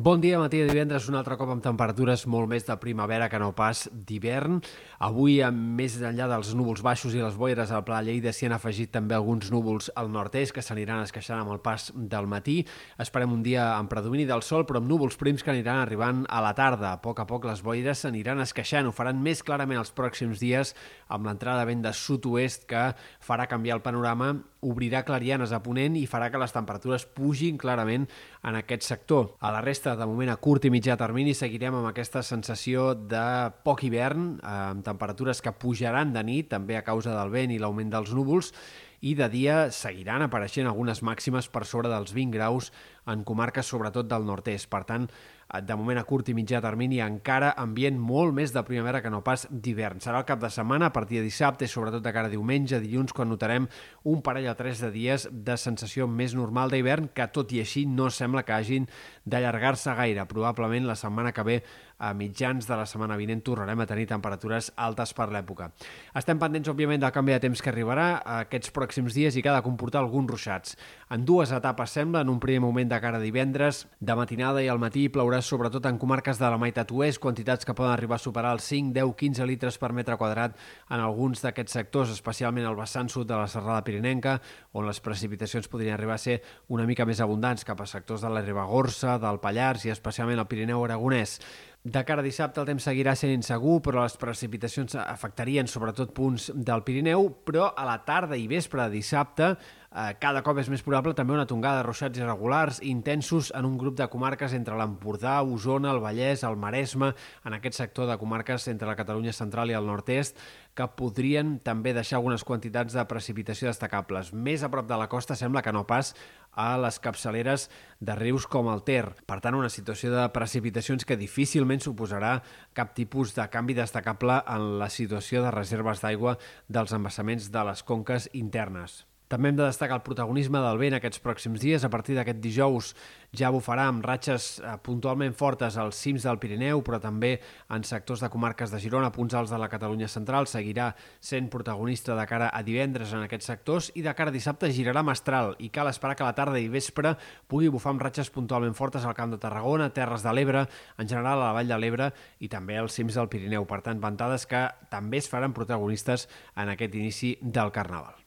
Bon dia, matí de divendres, un altre cop amb temperatures molt més de primavera que no pas d'hivern. Avui, més enllà dels núvols baixos i les boires al Pla Lleida, s'hi han afegit també alguns núvols al nord-est que s'aniran esqueixant amb el pas del matí. Esperem un dia amb predomini del sol, però amb núvols prims que aniran arribant a la tarda. A poc a poc les boires s'aniran esqueixant. Ho faran més clarament els pròxims dies amb l'entrada de vent de sud-oest que farà canviar el panorama obrirà clarianes a Ponent i farà que les temperatures pugin clarament en aquest sector. A la resta, de moment, a curt i mitjà termini, seguirem amb aquesta sensació de poc hivern, amb temperatures que pujaran de nit, també a causa del vent i l'augment dels núvols, i de dia seguiran apareixent algunes màximes per sobre dels 20 graus en comarques sobretot del nord-est. Per tant, de moment a curt i mitjà termini encara ambient molt més de primavera que no pas d'hivern. Serà el cap de setmana a partir de dissabte sobretot de cara a diumenge, dilluns, quan notarem un parell o tres de dies de sensació més normal d'hivern que tot i així no sembla que hagin d'allargar-se gaire. Probablement la setmana que ve a mitjans de la setmana vinent tornarem a tenir temperatures altes per l'època. Estem pendents, òbviament, del canvi de temps que arribarà aquests pròxims dies i que ha de comportar alguns ruixats. En dues etapes sembla, en un primer moment de cara a divendres, de matinada i al matí plourà sobretot en comarques de la meitat oest, quantitats que poden arribar a superar els 5, 10, 15 litres per metre quadrat en alguns d'aquests sectors, especialment al vessant sud de la Serrada Pirinenca, on les precipitacions podrien arribar a ser una mica més abundants cap a sectors de la Ribagorça, del Pallars i especialment al Pirineu Aragonès. De cara a dissabte el temps seguirà sent insegur, però les precipitacions afectarien sobretot punts del Pirineu, però a la tarda i vespre de dissabte eh, cada cop és més probable també una tongada de ruixats irregulars intensos en un grup de comarques entre l'Empordà, Osona, el Vallès, el Maresme, en aquest sector de comarques entre la Catalunya central i el nord-est, que podrien també deixar algunes quantitats de precipitació destacables. Més a prop de la costa sembla que no pas a les capçaleres de rius com el Ter. Per tant, una situació de precipitacions que difícilment suposarà cap tipus de canvi destacable en la situació de reserves d'aigua dels embassaments de les conques internes. També hem de destacar el protagonisme del vent aquests pròxims dies. A partir d'aquest dijous ja bufarà amb ratxes eh, puntualment fortes als cims del Pirineu, però també en sectors de comarques de Girona, punts alts de la Catalunya central. Seguirà sent protagonista de cara a divendres en aquests sectors i de cara a dissabte girarà mestral i cal esperar que la tarda i vespre pugui bufar amb ratxes puntualment fortes al Camp de Tarragona, Terres de l'Ebre, en general a la Vall de l'Ebre i també als cims del Pirineu. Per tant, ventades que també es faran protagonistes en aquest inici del Carnaval.